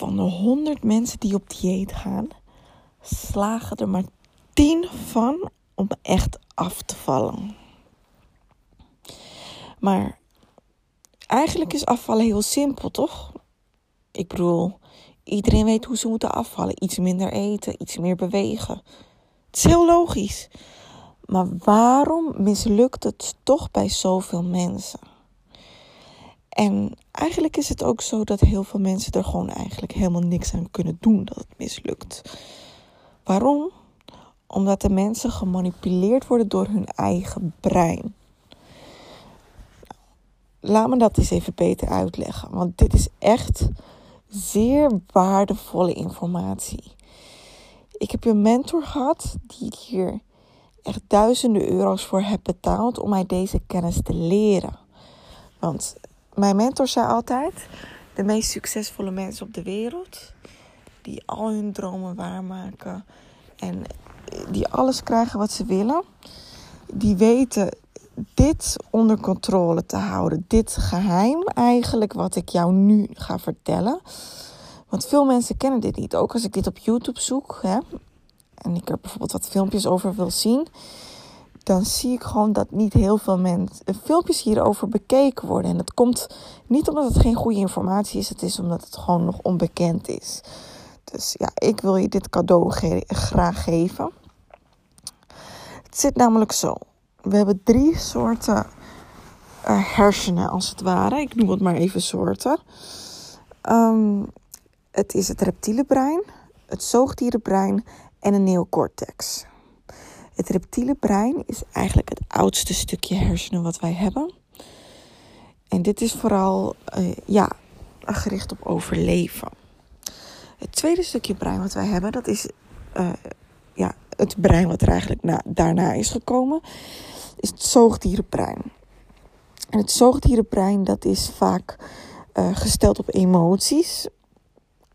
van de 100 mensen die op dieet gaan, slagen er maar 10 van om echt af te vallen. Maar eigenlijk is afvallen heel simpel, toch? Ik bedoel, iedereen weet hoe ze moeten afvallen. Iets minder eten, iets meer bewegen. Het is heel logisch. Maar waarom mislukt het toch bij zoveel mensen? En eigenlijk is het ook zo dat heel veel mensen er gewoon eigenlijk helemaal niks aan kunnen doen dat het mislukt. Waarom? Omdat de mensen gemanipuleerd worden door hun eigen brein. Laat me dat eens even beter uitleggen, want dit is echt zeer waardevolle informatie. Ik heb een mentor gehad die hier echt duizenden euro's voor heb betaald om mij deze kennis te leren. Want mijn mentor zei altijd: de meest succesvolle mensen op de wereld, die al hun dromen waarmaken en die alles krijgen wat ze willen, die weten dit onder controle te houden. Dit geheim eigenlijk wat ik jou nu ga vertellen. Want veel mensen kennen dit niet. Ook als ik dit op YouTube zoek hè, en ik er bijvoorbeeld wat filmpjes over wil zien, dan zie ik gewoon dat niet heel veel mensen eh, filmpjes hierover bekeken worden. En dat komt niet omdat het geen goede informatie is, het is omdat het gewoon nog onbekend is. Dus ja, ik wil je dit cadeau graag geven. Het zit namelijk zo. We hebben drie soorten uh, hersenen, als het ware. Ik noem het maar even soorten. Um, het is het reptiele brein, het zoogdierenbrein en een neocortex. Het reptiele brein is eigenlijk het oudste stukje hersenen wat wij hebben. En dit is vooral uh, ja, gericht op overleven. Het tweede stukje brein wat wij hebben, dat is uh, ja, het brein wat er eigenlijk na, daarna is gekomen, is het zoogdierenbrein. En het zoogdierenbrein dat is vaak uh, gesteld op emoties.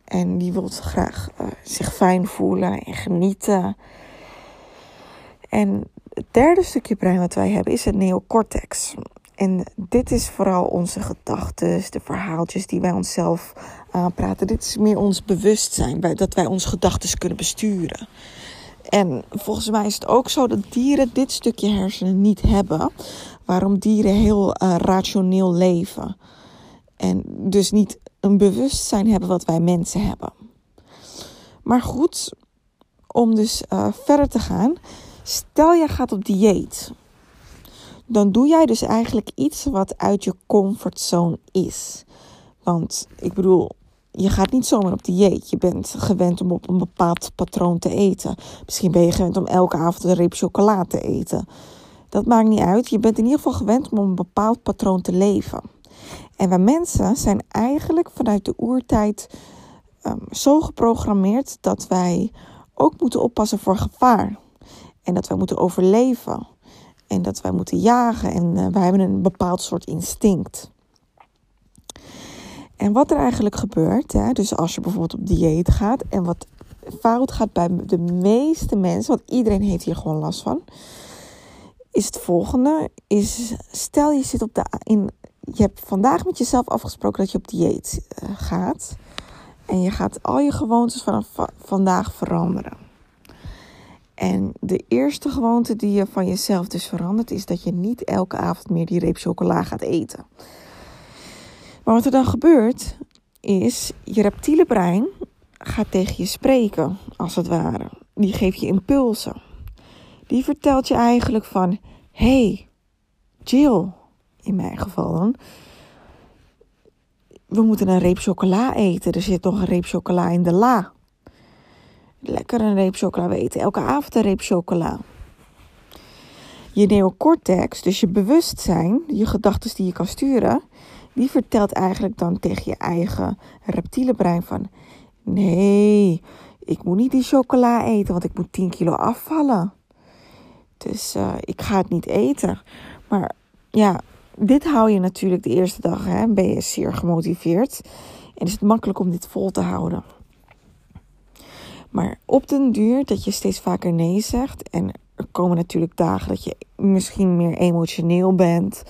En die wil graag zich fijn voelen en genieten. En het derde stukje brein wat wij hebben is het neocortex. En dit is vooral onze gedachten, de verhaaltjes die wij onszelf aanpraten. Dit is meer ons bewustzijn, dat wij onze gedachten kunnen besturen. En volgens mij is het ook zo dat dieren dit stukje hersenen niet hebben. Waarom dieren heel uh, rationeel leven. En dus niet een bewustzijn hebben wat wij mensen hebben. Maar goed, om dus uh, verder te gaan. Stel je gaat op dieet. Dan doe jij dus eigenlijk iets wat uit je comfortzone is. Want ik bedoel, je gaat niet zomaar op dieet. Je bent gewend om op een bepaald patroon te eten. Misschien ben je gewend om elke avond een reep chocola te eten. Dat maakt niet uit. Je bent in ieder geval gewend om een bepaald patroon te leven. En wij mensen zijn eigenlijk vanuit de oertijd um, zo geprogrammeerd dat wij ook moeten oppassen voor gevaar. En dat wij moeten overleven. En dat wij moeten jagen. En uh, wij hebben een bepaald soort instinct. En wat er eigenlijk gebeurt, hè, dus als je bijvoorbeeld op dieet gaat en wat fout gaat bij de meeste mensen, want iedereen heeft hier gewoon last van, is het volgende: is stel je zit op de in, je hebt vandaag met jezelf afgesproken dat je op dieet uh, gaat en je gaat al je gewoontes vanaf vandaag veranderen. En de eerste gewoonte die je van jezelf dus verandert, is dat je niet elke avond meer die reep chocola gaat eten. Maar wat er dan gebeurt, is je reptiele brein gaat tegen je spreken, als het ware. Die geeft je impulsen. Die vertelt je eigenlijk van: hey, Jill, in mijn geval dan. We moeten een reep chocola eten. Er zit nog een reep chocola in de la. Lekker een reep chocola. Eten elke avond een reep chocola. Je neocortex, dus je bewustzijn, je gedachten die je kan sturen, die vertelt eigenlijk dan tegen je eigen reptiele brein van... Nee, ik moet niet die chocola eten, want ik moet 10 kilo afvallen. Dus uh, ik ga het niet eten. Maar ja, dit hou je natuurlijk de eerste dag. Hè, ben je zeer gemotiveerd. En is het makkelijk om dit vol te houden. Maar op den duur dat je steeds vaker nee zegt. En er komen natuurlijk dagen dat je misschien meer emotioneel bent.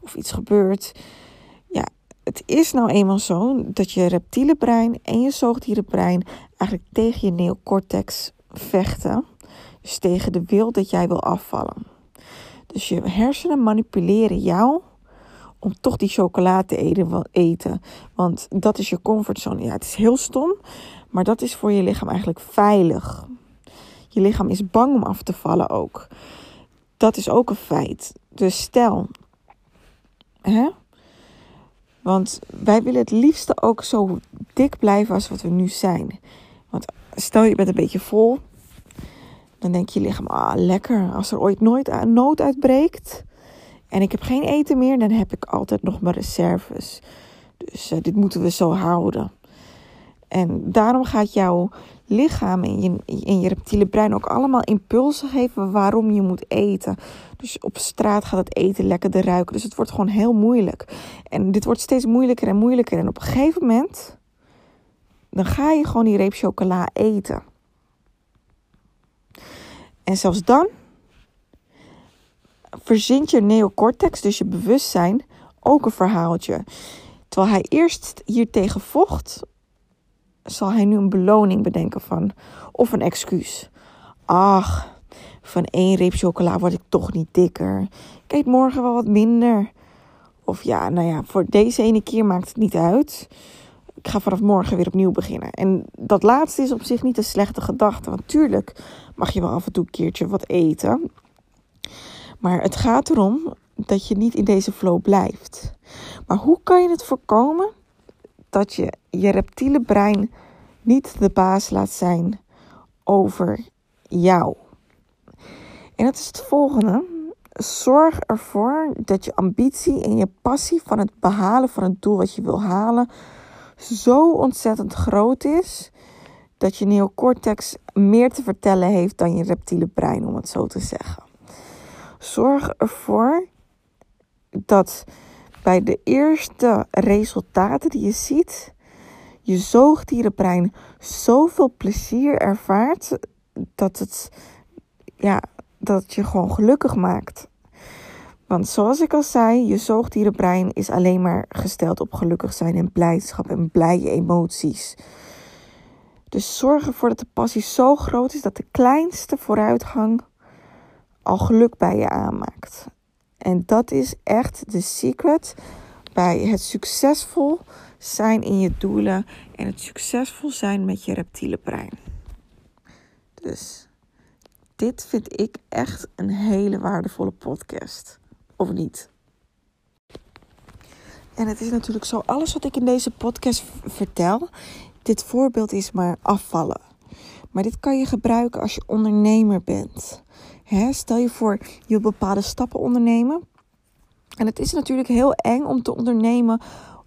Of iets gebeurt het is nou eenmaal zo dat je reptiele brein en je zoogdierenbrein eigenlijk tegen je neocortex vechten. Dus tegen de wil dat jij wil afvallen. Dus je hersenen manipuleren jou om toch die chocolade te eten. Want dat is je comfortzone. Ja, het is heel stom, maar dat is voor je lichaam eigenlijk veilig. Je lichaam is bang om af te vallen ook. Dat is ook een feit. Dus stel, hè? Want wij willen het liefste ook zo dik blijven als wat we nu zijn. Want stel je bent een beetje vol, dan denk je lichaam, ah lekker. Als er ooit nooit nood uitbreekt en ik heb geen eten meer, dan heb ik altijd nog mijn reserves. Dus uh, dit moeten we zo houden. En daarom gaat jouw lichaam en je, en je reptiele brein ook allemaal impulsen geven waarom je moet eten. Dus op straat gaat het eten lekkerder ruiken. Dus het wordt gewoon heel moeilijk. En dit wordt steeds moeilijker en moeilijker. En op een gegeven moment, dan ga je gewoon die reep chocola eten. En zelfs dan verzint je neocortex, dus je bewustzijn, ook een verhaaltje. Terwijl hij eerst hier tegen vocht, zal hij nu een beloning bedenken van, of een excuus. Ach, van één reep chocola word ik toch niet dikker. Ik eet morgen wel wat minder. Of ja, nou ja, voor deze ene keer maakt het niet uit. Ik ga vanaf morgen weer opnieuw beginnen. En dat laatste is op zich niet een slechte gedachte. Want tuurlijk mag je wel af en toe een keertje wat eten. Maar het gaat erom dat je niet in deze flow blijft. Maar hoe kan je het voorkomen dat je je reptiele brein niet de baas laat zijn over jou? En dat is het volgende. Zorg ervoor dat je ambitie en je passie van het behalen van het doel wat je wil halen zo ontzettend groot is dat je neocortex meer te vertellen heeft dan je reptiele brein, om het zo te zeggen. Zorg ervoor dat bij de eerste resultaten die je ziet, je zoogdierenbrein zoveel plezier ervaart dat het ja, dat je gewoon gelukkig maakt. Want zoals ik al zei, je zoogdierenbrein is alleen maar gesteld op gelukkig zijn en blijdschap en blije emoties. Dus zorg ervoor dat de passie zo groot is dat de kleinste vooruitgang al geluk bij je aanmaakt. En dat is echt de secret bij het succesvol zijn in je doelen en het succesvol zijn met je reptiele brein. Dus dit vind ik echt een hele waardevolle podcast. Of niet? En het is natuurlijk zo, alles wat ik in deze podcast vertel, dit voorbeeld is maar afvallen. Maar dit kan je gebruiken als je ondernemer bent. stel je voor, je wil bepaalde stappen ondernemen. En het is natuurlijk heel eng om te ondernemen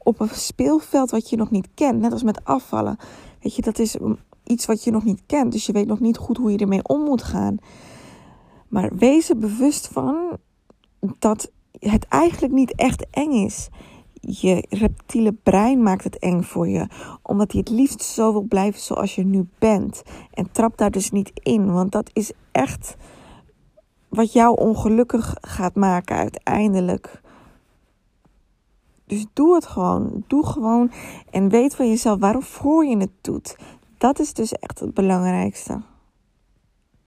op een speelveld wat je nog niet kent. Net als met afvallen. Weet je, dat is iets wat je nog niet kent. Dus je weet nog niet goed hoe je ermee om moet gaan. Maar wees er bewust van dat het eigenlijk niet echt eng is. Je reptiele brein maakt het eng voor je, omdat hij het liefst zo wil blijven zoals je nu bent. En trap daar dus niet in, want dat is echt wat jou ongelukkig gaat maken uiteindelijk. Dus doe het gewoon. Doe gewoon en weet van jezelf waarom voor je het doet. Dat is dus echt het belangrijkste.